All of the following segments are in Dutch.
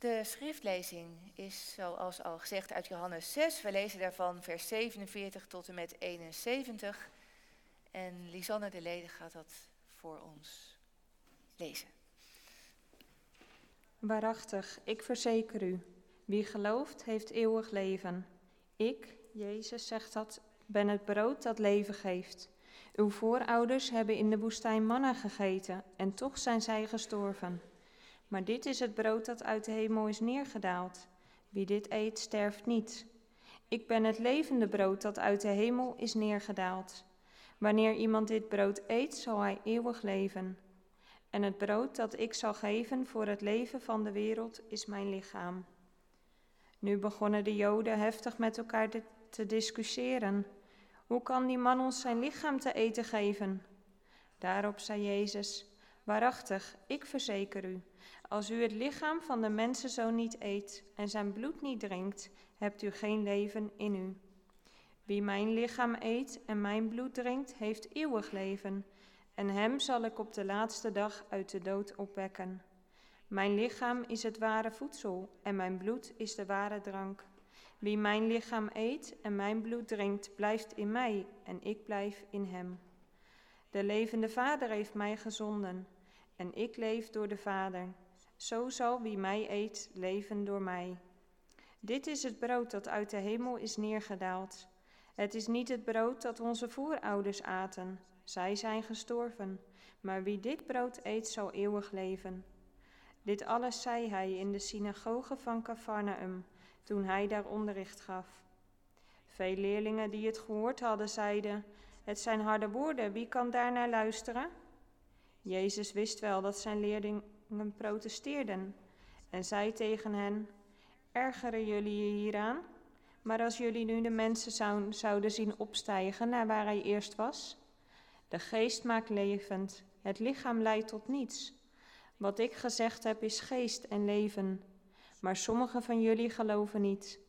De schriftlezing is, zoals al gezegd, uit Johannes 6. We lezen daarvan vers 47 tot en met 71. En Lisanne de Lede gaat dat voor ons lezen. Waarachtig, ik verzeker u, wie gelooft heeft eeuwig leven. Ik, Jezus zegt dat, ben het brood dat leven geeft. Uw voorouders hebben in de woestijn manna gegeten en toch zijn zij gestorven. Maar dit is het brood dat uit de hemel is neergedaald. Wie dit eet, sterft niet. Ik ben het levende brood dat uit de hemel is neergedaald. Wanneer iemand dit brood eet, zal hij eeuwig leven. En het brood dat ik zal geven voor het leven van de wereld is mijn lichaam. Nu begonnen de Joden heftig met elkaar te discussiëren. Hoe kan die man ons zijn lichaam te eten geven? Daarop zei Jezus: Waarachtig, ik verzeker u, als u het lichaam van de mensenzoon niet eet en zijn bloed niet drinkt, hebt u geen leven in u. Wie mijn lichaam eet en mijn bloed drinkt, heeft eeuwig leven, en hem zal ik op de laatste dag uit de dood opwekken. Mijn lichaam is het ware voedsel en mijn bloed is de ware drank. Wie mijn lichaam eet en mijn bloed drinkt, blijft in mij en ik blijf in hem. De levende Vader heeft mij gezonden en ik leef door de Vader. Zo zal wie mij eet leven door mij. Dit is het brood dat uit de hemel is neergedaald. Het is niet het brood dat onze voorouders aten. Zij zijn gestorven. Maar wie dit brood eet, zal eeuwig leven. Dit alles zei hij in de synagoge van Cafarnaum, toen hij daar onderricht gaf. Veel leerlingen die het gehoord hadden, zeiden: Het zijn harde woorden, wie kan daarnaar luisteren? Jezus wist wel dat zijn leerlingen protesteerden en zei tegen hen: Ergeren jullie je hieraan? Maar als jullie nu de mensen zouden zien opstijgen naar waar hij eerst was? De geest maakt levend, het lichaam leidt tot niets. Wat ik gezegd heb is geest en leven, maar sommigen van jullie geloven niet.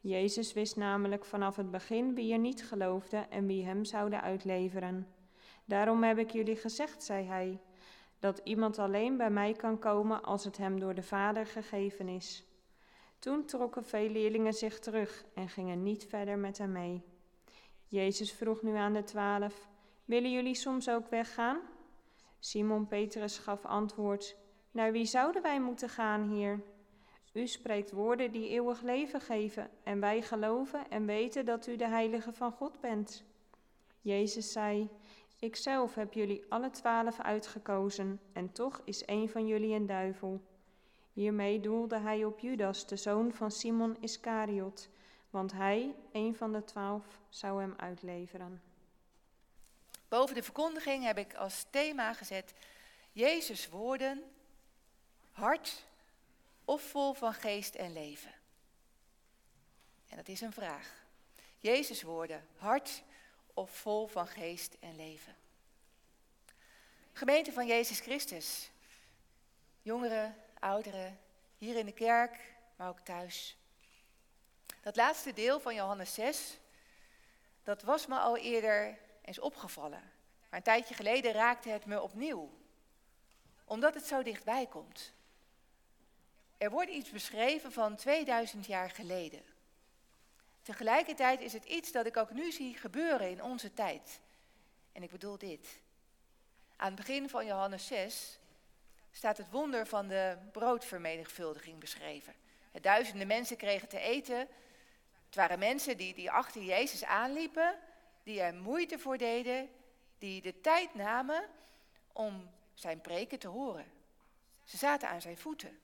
Jezus wist namelijk vanaf het begin wie er niet geloofde en wie hem zouden uitleveren. Daarom heb ik jullie gezegd, zei hij dat iemand alleen bij mij kan komen als het hem door de Vader gegeven is. Toen trokken veel leerlingen zich terug en gingen niet verder met hem mee. Jezus vroeg nu aan de twaalf: Willen jullie soms ook weggaan? Simon Petrus gaf antwoord: Naar wie zouden wij moeten gaan, Heer? U spreekt woorden die eeuwig leven geven, en wij geloven en weten dat u de Heilige van God bent. Jezus zei: Ikzelf heb jullie alle twaalf uitgekozen en toch is een van jullie een duivel. Hiermee doelde hij op Judas, de zoon van Simon Iscariot, want hij, een van de twaalf, zou hem uitleveren. Boven de verkondiging heb ik als thema gezet Jezus woorden, hart of vol van geest en leven. En dat is een vraag. Jezus woorden, hart of vol van geest en leven. Gemeente van Jezus Christus, jongeren, ouderen, hier in de kerk, maar ook thuis. Dat laatste deel van Johannes 6, dat was me al eerder eens opgevallen. Maar een tijdje geleden raakte het me opnieuw, omdat het zo dichtbij komt. Er wordt iets beschreven van 2000 jaar geleden. Tegelijkertijd is het iets dat ik ook nu zie gebeuren in onze tijd. En ik bedoel dit. Aan het begin van Johannes 6 staat het wonder van de broodvermenigvuldiging beschreven. duizenden mensen kregen te eten. Het waren mensen die, die achter Jezus aanliepen, die er moeite voor deden, die de tijd namen om zijn preken te horen. Ze zaten aan zijn voeten.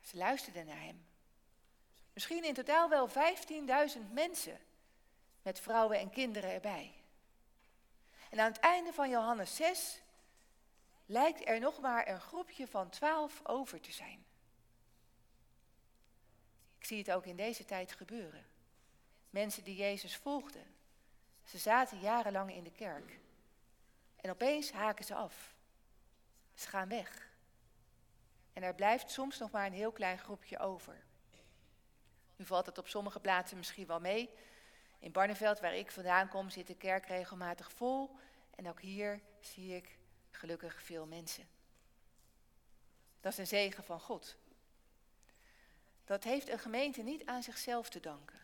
Ze luisterden naar hem. Misschien in totaal wel 15.000 mensen, met vrouwen en kinderen erbij. En aan het einde van Johannes 6 lijkt er nog maar een groepje van twaalf over te zijn. Ik zie het ook in deze tijd gebeuren. Mensen die Jezus volgden. Ze zaten jarenlang in de kerk. En opeens haken ze af. Ze gaan weg. En er blijft soms nog maar een heel klein groepje over. Nu valt het op sommige plaatsen misschien wel mee. In Barneveld, waar ik vandaan kom, zit de kerk regelmatig vol. En ook hier zie ik gelukkig veel mensen. Dat is een zegen van God. dat heeft een gemeente niet aan zichzelf te danken.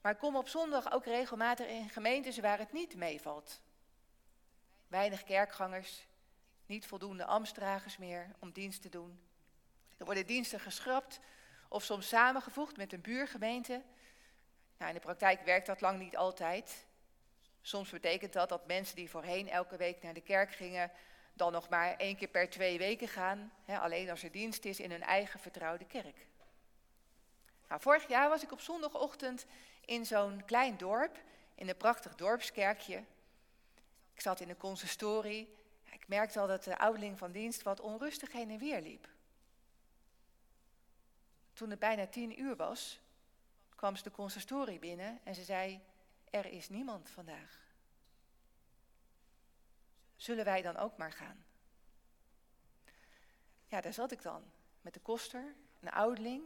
Maar ik kom op zondag ook regelmatig in gemeentes waar het niet meevalt. Weinig kerkgangers, niet voldoende ambtsdragers meer om dienst te doen. Er worden diensten geschrapt of soms samengevoegd met een buurgemeente. Nou, in de praktijk werkt dat lang niet altijd. Soms betekent dat dat mensen die voorheen elke week naar de kerk gingen, dan nog maar één keer per twee weken gaan. Hè, alleen als er dienst is in hun eigen vertrouwde kerk. Nou, vorig jaar was ik op zondagochtend in zo'n klein dorp, in een prachtig dorpskerkje. Ik zat in de consistorie. Ik merkte al dat de ouderling van dienst wat onrustig heen en weer liep. Toen het bijna tien uur was, kwam ze de consistorie binnen en ze zei, er is niemand vandaag. Zullen wij dan ook maar gaan? Ja, daar zat ik dan, met de koster, een ouderling,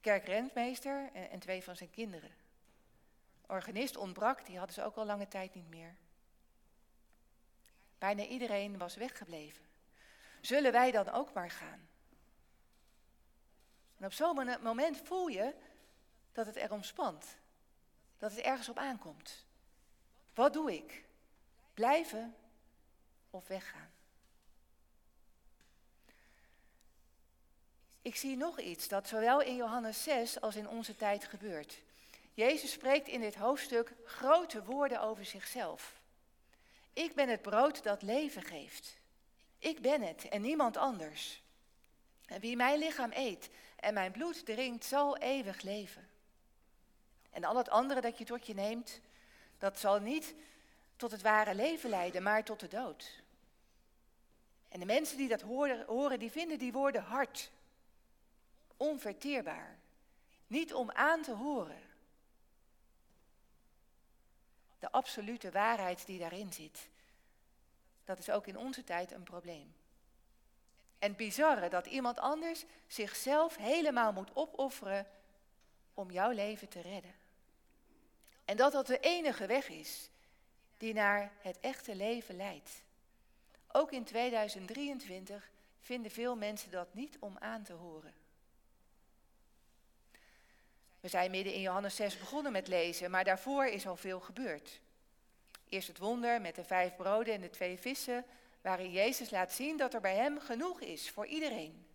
kerkrentmeester en, en twee van zijn kinderen. Organist ontbrak, die hadden ze ook al lange tijd niet meer. Bijna iedereen was weggebleven. Zullen wij dan ook maar gaan? En op zo'n moment voel je dat het erom spant. Dat het ergens op aankomt. Wat doe ik? Blijven of weggaan? Ik zie nog iets dat zowel in Johannes 6 als in onze tijd gebeurt. Jezus spreekt in dit hoofdstuk grote woorden over zichzelf. Ik ben het brood dat leven geeft. Ik ben het en niemand anders. En wie mijn lichaam eet en mijn bloed drinkt, zal eeuwig leven. En al het andere dat je tot je neemt, dat zal niet tot het ware leven leiden, maar tot de dood. En de mensen die dat horen die vinden die woorden hard, onverteerbaar, niet om aan te horen. De absolute waarheid die daarin zit, dat is ook in onze tijd een probleem. En bizarre dat iemand anders zichzelf helemaal moet opofferen om jouw leven te redden. En dat dat de enige weg is die naar het echte leven leidt. Ook in 2023 vinden veel mensen dat niet om aan te horen. We zijn midden in Johannes 6 begonnen met lezen, maar daarvoor is al veel gebeurd. Eerst het wonder met de vijf broden en de twee vissen, waarin Jezus laat zien dat er bij hem genoeg is voor iedereen.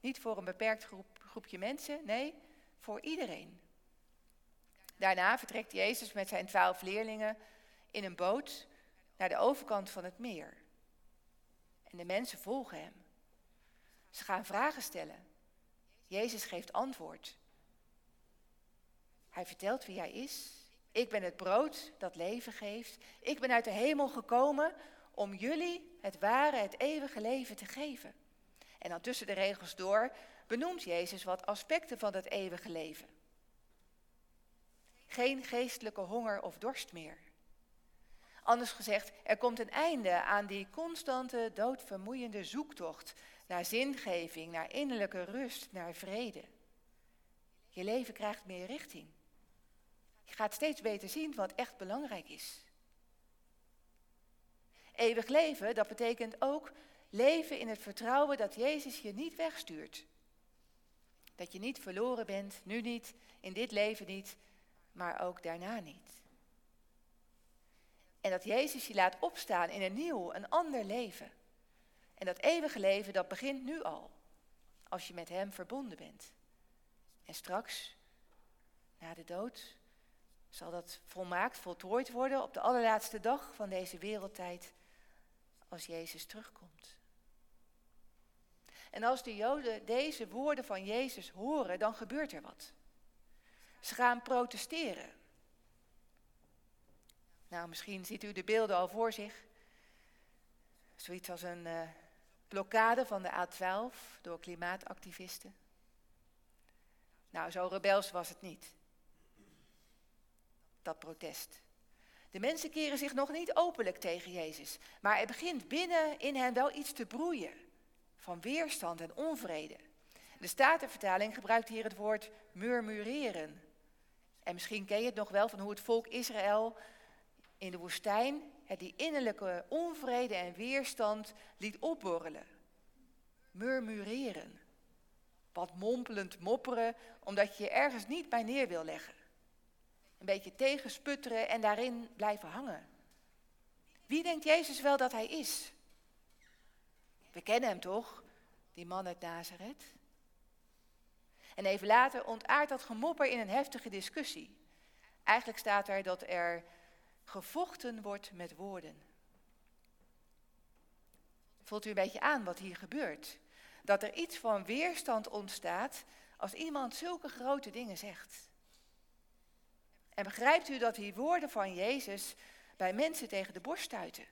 Niet voor een beperkt groep, groepje mensen, nee, voor iedereen. Daarna vertrekt Jezus met zijn twaalf leerlingen in een boot naar de overkant van het meer. En de mensen volgen hem. Ze gaan vragen stellen. Jezus geeft antwoord. Hij vertelt wie hij is. Ik ben het brood dat leven geeft. Ik ben uit de hemel gekomen om jullie het ware, het eeuwige leven te geven. En dan tussen de regels door benoemt Jezus wat aspecten van dat eeuwige leven. Geen geestelijke honger of dorst meer. Anders gezegd, er komt een einde aan die constante, doodvermoeiende zoektocht naar zingeving, naar innerlijke rust, naar vrede. Je leven krijgt meer richting. Je gaat steeds beter zien wat echt belangrijk is. Eeuwig leven, dat betekent ook leven in het vertrouwen dat Jezus je niet wegstuurt. Dat je niet verloren bent, nu niet, in dit leven niet, maar ook daarna niet. En dat Jezus je laat opstaan in een nieuw, een ander leven. En dat eeuwige leven, dat begint nu al, als je met Hem verbonden bent. En straks, na de dood, zal dat volmaakt, voltooid worden op de allerlaatste dag van deze wereldtijd, als Jezus terugkomt. En als de Joden deze woorden van Jezus horen, dan gebeurt er wat. Ze gaan protesteren. Nou, misschien ziet u de beelden al voor zich. Zoiets als een uh, blokkade van de A12 door klimaatactivisten. Nou, zo rebels was het niet. Dat protest. De mensen keren zich nog niet openlijk tegen Jezus, maar er begint binnen in hen wel iets te broeien van weerstand en onvrede. De Statenvertaling gebruikt hier het woord murmureren. En misschien ken je het nog wel van hoe het volk Israël in de woestijn die innerlijke onvrede en weerstand liet opborrelen. Murmureren. wat mompelend mopperen, omdat je je ergens niet bij neer wil leggen. Een beetje tegensputteren en daarin blijven hangen. Wie denkt Jezus wel dat hij is? We kennen hem toch, die man uit Nazareth? En even later ontaart dat gemopper in een heftige discussie. Eigenlijk staat er dat er gevochten wordt met woorden. Voelt u een beetje aan wat hier gebeurt? Dat er iets van weerstand ontstaat als iemand zulke grote dingen zegt. En begrijpt u dat die woorden van Jezus bij mensen tegen de borst stuiten?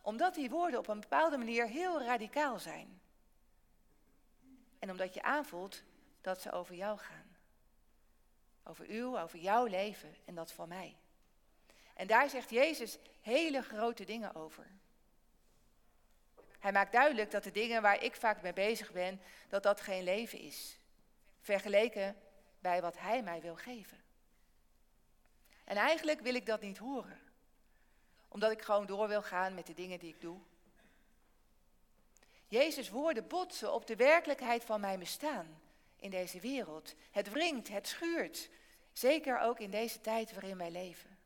Omdat die woorden op een bepaalde manier heel radicaal zijn. En omdat je aanvoelt dat ze over jou gaan. Over u, over jouw leven en dat van mij. En daar zegt Jezus hele grote dingen over. Hij maakt duidelijk dat de dingen waar ik vaak mee bezig ben, dat dat geen leven is. Vergeleken bij wat Hij mij wil geven. En eigenlijk wil ik dat niet horen. Omdat ik gewoon door wil gaan met de dingen die ik doe. Jezus' woorden botsen op de werkelijkheid van mijn bestaan in deze wereld. Het wringt, het schuurt. Zeker ook in deze tijd waarin wij leven.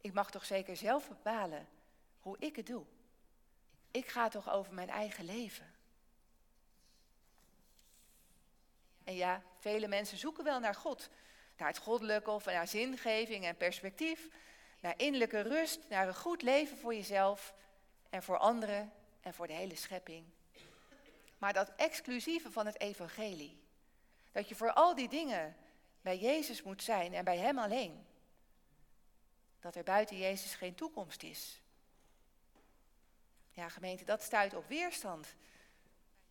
Ik mag toch zeker zelf bepalen hoe ik het doe. Ik ga toch over mijn eigen leven. En ja, vele mensen zoeken wel naar God. Naar het goddelijke of naar zingeving en perspectief. Naar innerlijke rust, naar een goed leven voor jezelf en voor anderen en voor de hele schepping. Maar dat exclusieve van het evangelie. Dat je voor al die dingen bij Jezus moet zijn en bij Hem alleen. Dat er buiten Jezus geen toekomst is. Ja, gemeente, dat stuit op weerstand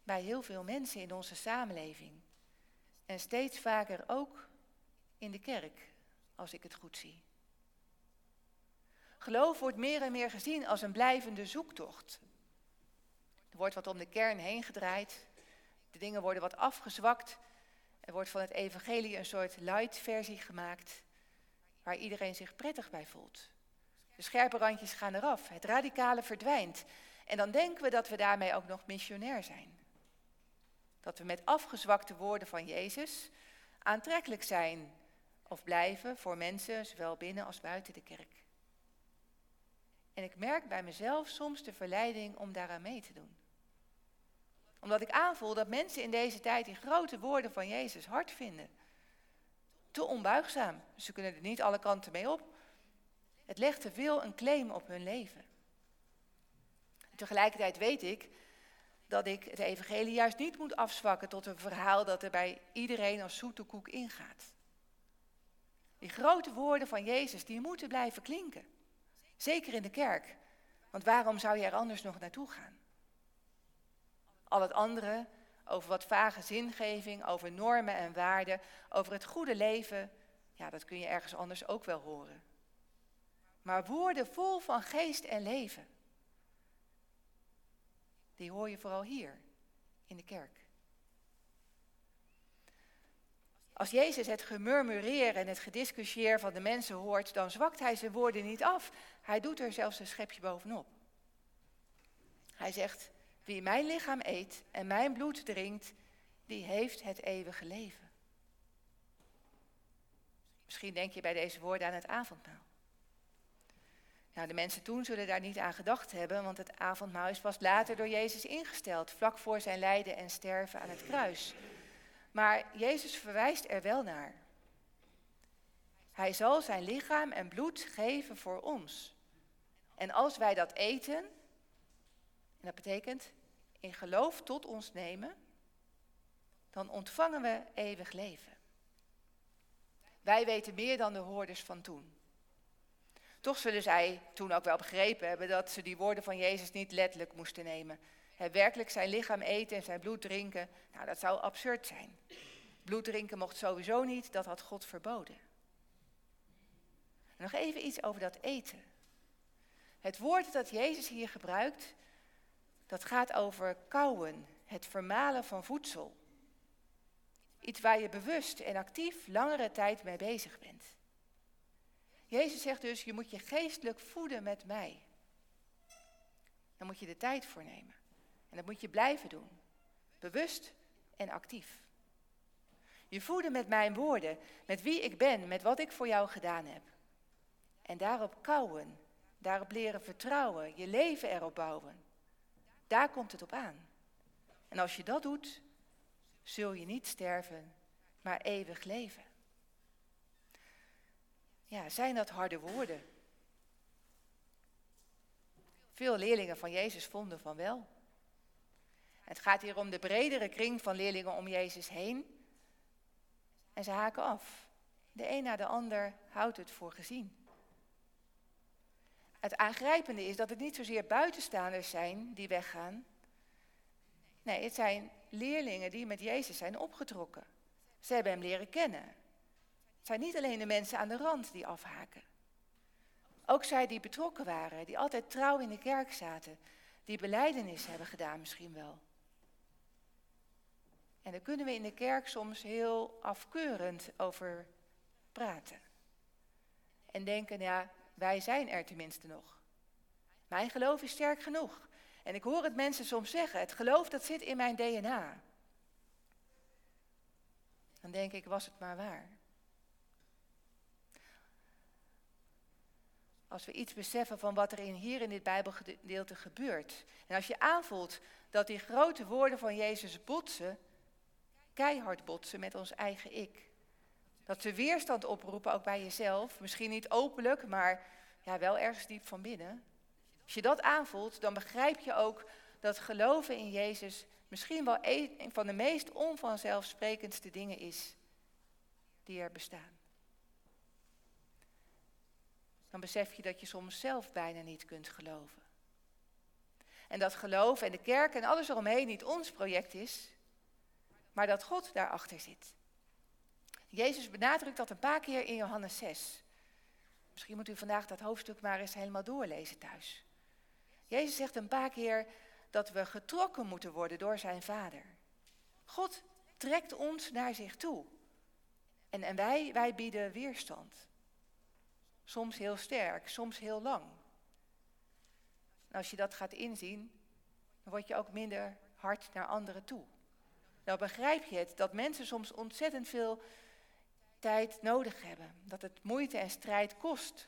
bij heel veel mensen in onze samenleving. En steeds vaker ook in de kerk, als ik het goed zie. Geloof wordt meer en meer gezien als een blijvende zoektocht. Er wordt wat om de kern heen gedraaid. De dingen worden wat afgezwakt. Er wordt van het evangelie een soort light versie gemaakt, waar iedereen zich prettig bij voelt. De scherpe randjes gaan eraf, het radicale verdwijnt. En dan denken we dat we daarmee ook nog missionair zijn. Dat we met afgezwakte woorden van Jezus aantrekkelijk zijn of blijven voor mensen, zowel binnen als buiten de kerk. En ik merk bij mezelf soms de verleiding om daaraan mee te doen. Omdat ik aanvoel dat mensen in deze tijd die grote woorden van Jezus hard vinden. Te onbuigzaam. Ze kunnen er niet alle kanten mee op. Het legt te veel een claim op hun leven. Tegelijkertijd weet ik dat ik het evangelie juist niet moet afzwakken tot een verhaal dat er bij iedereen als zoete koek ingaat. Die grote woorden van Jezus, die moeten blijven klinken. Zeker in de kerk. Want waarom zou je er anders nog naartoe gaan? Al het andere, over wat vage zingeving, over normen en waarden, over het goede leven, ja, dat kun je ergens anders ook wel horen. Maar woorden vol van geest en leven, die hoor je vooral hier, in de kerk. Als Jezus het gemurmureer en het gediscussieer van de mensen hoort, dan zwakt hij zijn woorden niet af. Hij doet er zelfs een schepje bovenop. Hij zegt, wie mijn lichaam eet en mijn bloed drinkt, die heeft het eeuwige leven. Misschien denk je bij deze woorden aan het avondmaal. Nou, de mensen toen zullen daar niet aan gedacht hebben, want het avondmaal is pas later door Jezus ingesteld, vlak voor zijn lijden en sterven aan het kruis. Maar Jezus verwijst er wel naar. Hij zal zijn lichaam en bloed geven voor ons. En als wij dat eten, en dat betekent in geloof tot ons nemen, dan ontvangen we eeuwig leven. Wij weten meer dan de hoorders van toen. Toch zullen zij toen ook wel begrepen hebben dat ze die woorden van Jezus niet letterlijk moesten nemen. Hij werkelijk zijn lichaam eten en zijn bloed drinken, nou dat zou absurd zijn. Bloed drinken mocht sowieso niet, dat had God verboden. nog even iets over dat eten. Het woord dat Jezus hier gebruikt, dat gaat over kauwen, het vermalen van voedsel. Iets waar je bewust en actief langere tijd mee bezig bent. Jezus zegt dus, je moet je geestelijk voeden met mij. Daar moet je de tijd voor nemen. En dat moet je blijven doen. Bewust en actief. Je voeden met mijn woorden, met wie ik ben, met wat ik voor jou gedaan heb. En daarop kouwen, daarop leren vertrouwen, je leven erop bouwen. Daar komt het op aan. En als je dat doet, zul je niet sterven, maar eeuwig leven. Ja, zijn dat harde woorden? Veel leerlingen van Jezus vonden van wel. Het gaat hier om de bredere kring van leerlingen om Jezus heen. En ze haken af. De een na de ander houdt het voor gezien. Het aangrijpende is dat het niet zozeer buitenstaanders zijn die weggaan. Nee, het zijn leerlingen die met Jezus zijn opgetrokken. Ze hebben hem leren kennen. Het zijn niet alleen de mensen aan de rand die afhaken. Ook zij die betrokken waren, die altijd trouw in de kerk zaten, die beleidenis hebben gedaan misschien wel. En daar kunnen we in de kerk soms heel afkeurend over praten. En denken, ja, wij zijn er tenminste nog. Mijn geloof is sterk genoeg. En ik hoor het mensen soms zeggen, het geloof dat zit in mijn DNA. Dan denk ik, was het maar waar. Als we iets beseffen van wat er in, hier in dit Bijbelgedeelte gebeurt. En als je aanvoelt dat die grote woorden van Jezus botsen, keihard botsen met ons eigen ik. Dat ze weerstand oproepen, ook bij jezelf. Misschien niet openlijk, maar ja, wel ergens diep van binnen. Als je dat aanvoelt, dan begrijp je ook dat geloven in Jezus misschien wel een van de meest onvanzelfsprekendste dingen is die er bestaan. Dan besef je dat je soms zelf bijna niet kunt geloven. En dat geloof en de kerk en alles eromheen niet ons project is, maar dat God daarachter zit. Jezus benadrukt dat een paar keer in Johannes 6. Misschien moet u vandaag dat hoofdstuk maar eens helemaal doorlezen thuis. Jezus zegt een paar keer dat we getrokken moeten worden door zijn Vader. God trekt ons naar zich toe. En, en wij, wij bieden weerstand. Soms heel sterk, soms heel lang. Als je dat gaat inzien, dan word je ook minder hard naar anderen toe. Nou begrijp je het dat mensen soms ontzettend veel tijd nodig hebben. Dat het moeite en strijd kost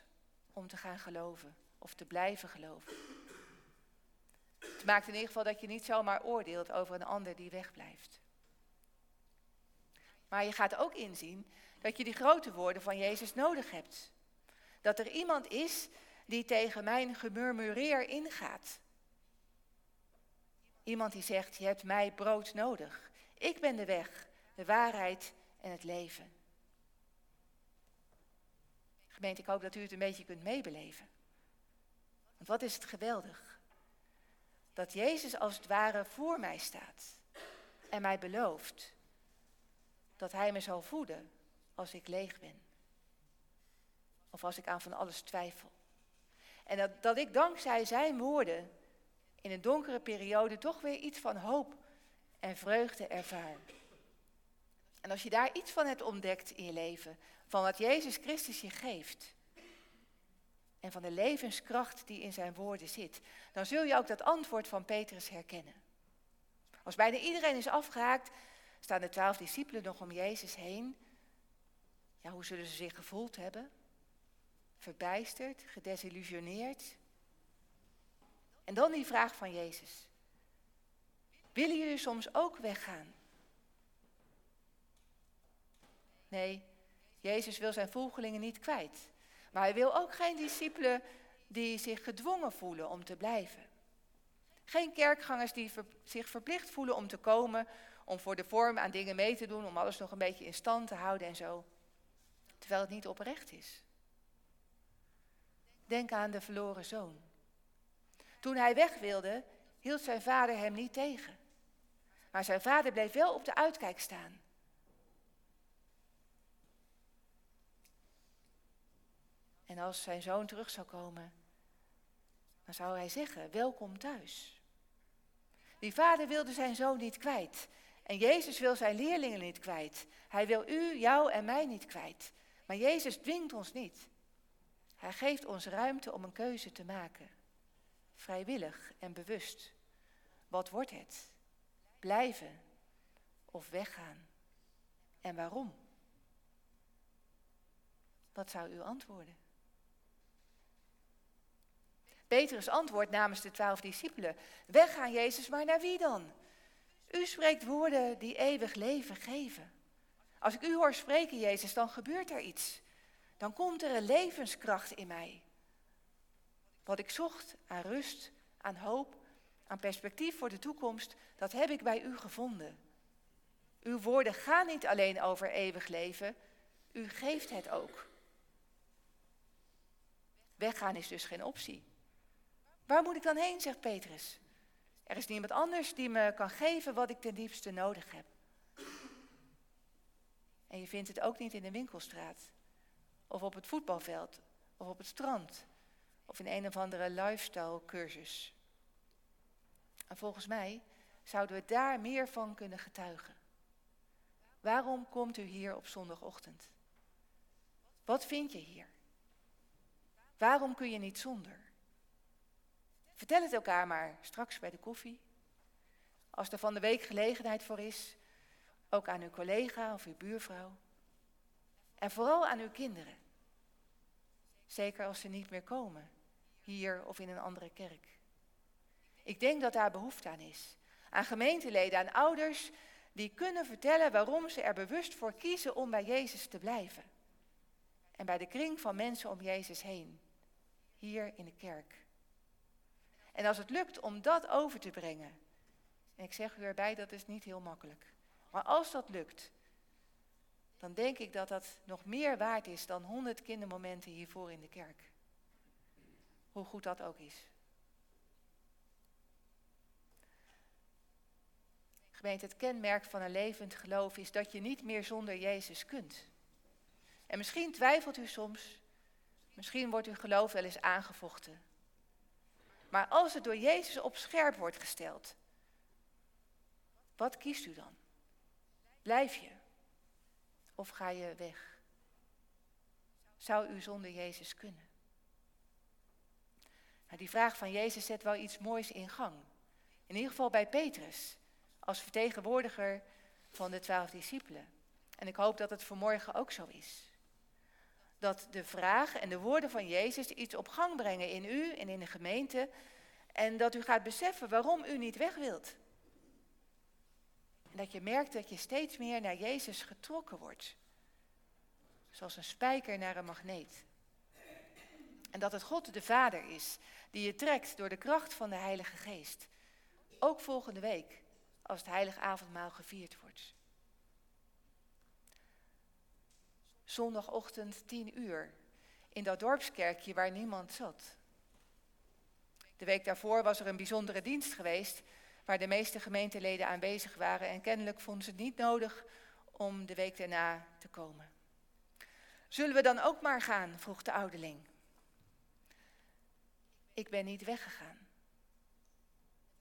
om te gaan geloven of te blijven geloven. Het maakt in ieder geval dat je niet zomaar oordeelt over een ander die wegblijft. Maar je gaat ook inzien dat je die grote woorden van Jezus nodig hebt. Dat er iemand is die tegen mijn gemurmureer ingaat. Iemand die zegt, je hebt mij brood nodig. Ik ben de weg, de waarheid en het leven. Gemeente, ik hoop dat u het een beetje kunt meebeleven. Want wat is het geweldig? Dat Jezus als het ware voor mij staat en mij belooft dat Hij me zal voeden als ik leeg ben. Of als ik aan van alles twijfel. En dat, dat ik dankzij Zijn woorden in een donkere periode toch weer iets van hoop en vreugde ervaar. En als je daar iets van hebt ontdekt in je leven, van wat Jezus Christus je geeft, en van de levenskracht die in zijn woorden zit, dan zul je ook dat antwoord van Petrus herkennen. Als bijna iedereen is afgehaakt, staan de twaalf discipelen nog om Jezus heen. Ja, hoe zullen ze zich gevoeld hebben? Verbijsterd, gedesillusioneerd. En dan die vraag van Jezus. Willen jullie soms ook weggaan? Nee, Jezus wil zijn volgelingen niet kwijt. Maar hij wil ook geen discipelen die zich gedwongen voelen om te blijven. Geen kerkgangers die zich verplicht voelen om te komen, om voor de vorm aan dingen mee te doen, om alles nog een beetje in stand te houden en zo. Terwijl het niet oprecht is. Denk aan de verloren zoon. Toen hij weg wilde, hield zijn vader hem niet tegen. Maar zijn vader bleef wel op de uitkijk staan. En als zijn zoon terug zou komen, dan zou hij zeggen, welkom thuis. Die vader wilde zijn zoon niet kwijt. En Jezus wil zijn leerlingen niet kwijt. Hij wil u, jou en mij niet kwijt. Maar Jezus dwingt ons niet. Hij geeft ons ruimte om een keuze te maken. Vrijwillig en bewust. Wat wordt het? Blijven of weggaan? En waarom? Wat zou u antwoorden? Petrus antwoordt namens de twaalf discipelen: Weggaan, Jezus, maar naar wie dan? U spreekt woorden die eeuwig leven geven. Als ik u hoor spreken, Jezus, dan gebeurt er iets. Dan komt er een levenskracht in mij. Wat ik zocht aan rust, aan hoop, aan perspectief voor de toekomst, dat heb ik bij u gevonden. Uw woorden gaan niet alleen over eeuwig leven, u geeft het ook. Weggaan is dus geen optie. Waar moet ik dan heen, zegt Petrus. Er is niemand anders die me kan geven wat ik ten diepste nodig heb. En je vindt het ook niet in de winkelstraat, of op het voetbalveld, of op het strand, of in een of andere lifestyle cursus. En volgens mij zouden we daar meer van kunnen getuigen. Waarom komt u hier op zondagochtend? Wat vind je hier? Waarom kun je niet zonder? Vertel het elkaar maar straks bij de koffie. Als er van de week gelegenheid voor is, ook aan uw collega of uw buurvrouw. En vooral aan uw kinderen. Zeker als ze niet meer komen, hier of in een andere kerk. Ik denk dat daar behoefte aan is. Aan gemeenteleden, aan ouders die kunnen vertellen waarom ze er bewust voor kiezen om bij Jezus te blijven. En bij de kring van mensen om Jezus heen, hier in de kerk. En als het lukt om dat over te brengen, en ik zeg u erbij, dat is niet heel makkelijk. Maar als dat lukt, dan denk ik dat dat nog meer waard is dan honderd kindermomenten hiervoor in de kerk. Hoe goed dat ook is. Gemeente, het kenmerk van een levend geloof is dat je niet meer zonder Jezus kunt. En misschien twijfelt u soms, misschien wordt uw geloof wel eens aangevochten. Maar als het door Jezus op scherp wordt gesteld, wat kiest u dan? Blijf je? Of ga je weg? Zou u zonder Jezus kunnen? Nou, die vraag van Jezus zet wel iets moois in gang. In ieder geval bij Petrus, als vertegenwoordiger van de twaalf discipelen. En ik hoop dat het vanmorgen ook zo is. Dat de vraag en de woorden van Jezus iets op gang brengen in u en in de gemeente. En dat u gaat beseffen waarom u niet weg wilt. En dat je merkt dat je steeds meer naar Jezus getrokken wordt. Zoals een spijker naar een magneet. En dat het God de Vader is die je trekt door de kracht van de Heilige Geest. Ook volgende week, als het Heilige Avondmaal gevierd wordt. Zondagochtend 10 uur, in dat dorpskerkje waar niemand zat. De week daarvoor was er een bijzondere dienst geweest waar de meeste gemeenteleden aanwezig waren en kennelijk vonden ze het niet nodig om de week daarna te komen. Zullen we dan ook maar gaan? vroeg de ouderling. Ik ben niet weggegaan.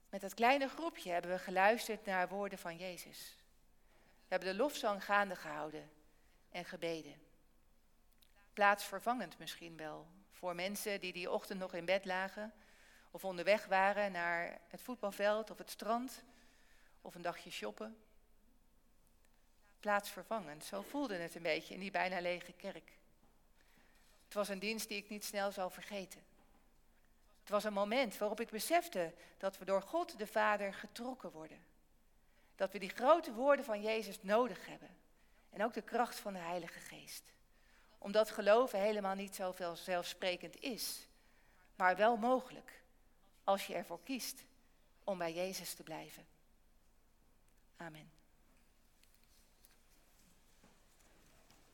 Met dat kleine groepje hebben we geluisterd naar woorden van Jezus. We hebben de lofzang gaande gehouden en gebeden. Plaatsvervangend misschien wel voor mensen die die ochtend nog in bed lagen of onderweg waren naar het voetbalveld of het strand of een dagje shoppen. Plaatsvervangend, zo voelde het een beetje in die bijna lege kerk. Het was een dienst die ik niet snel zal vergeten. Het was een moment waarop ik besefte dat we door God de Vader getrokken worden. Dat we die grote woorden van Jezus nodig hebben. En ook de kracht van de Heilige Geest. Omdat geloven helemaal niet zoveel zelfsprekend is, maar wel mogelijk als je ervoor kiest om bij Jezus te blijven. Amen.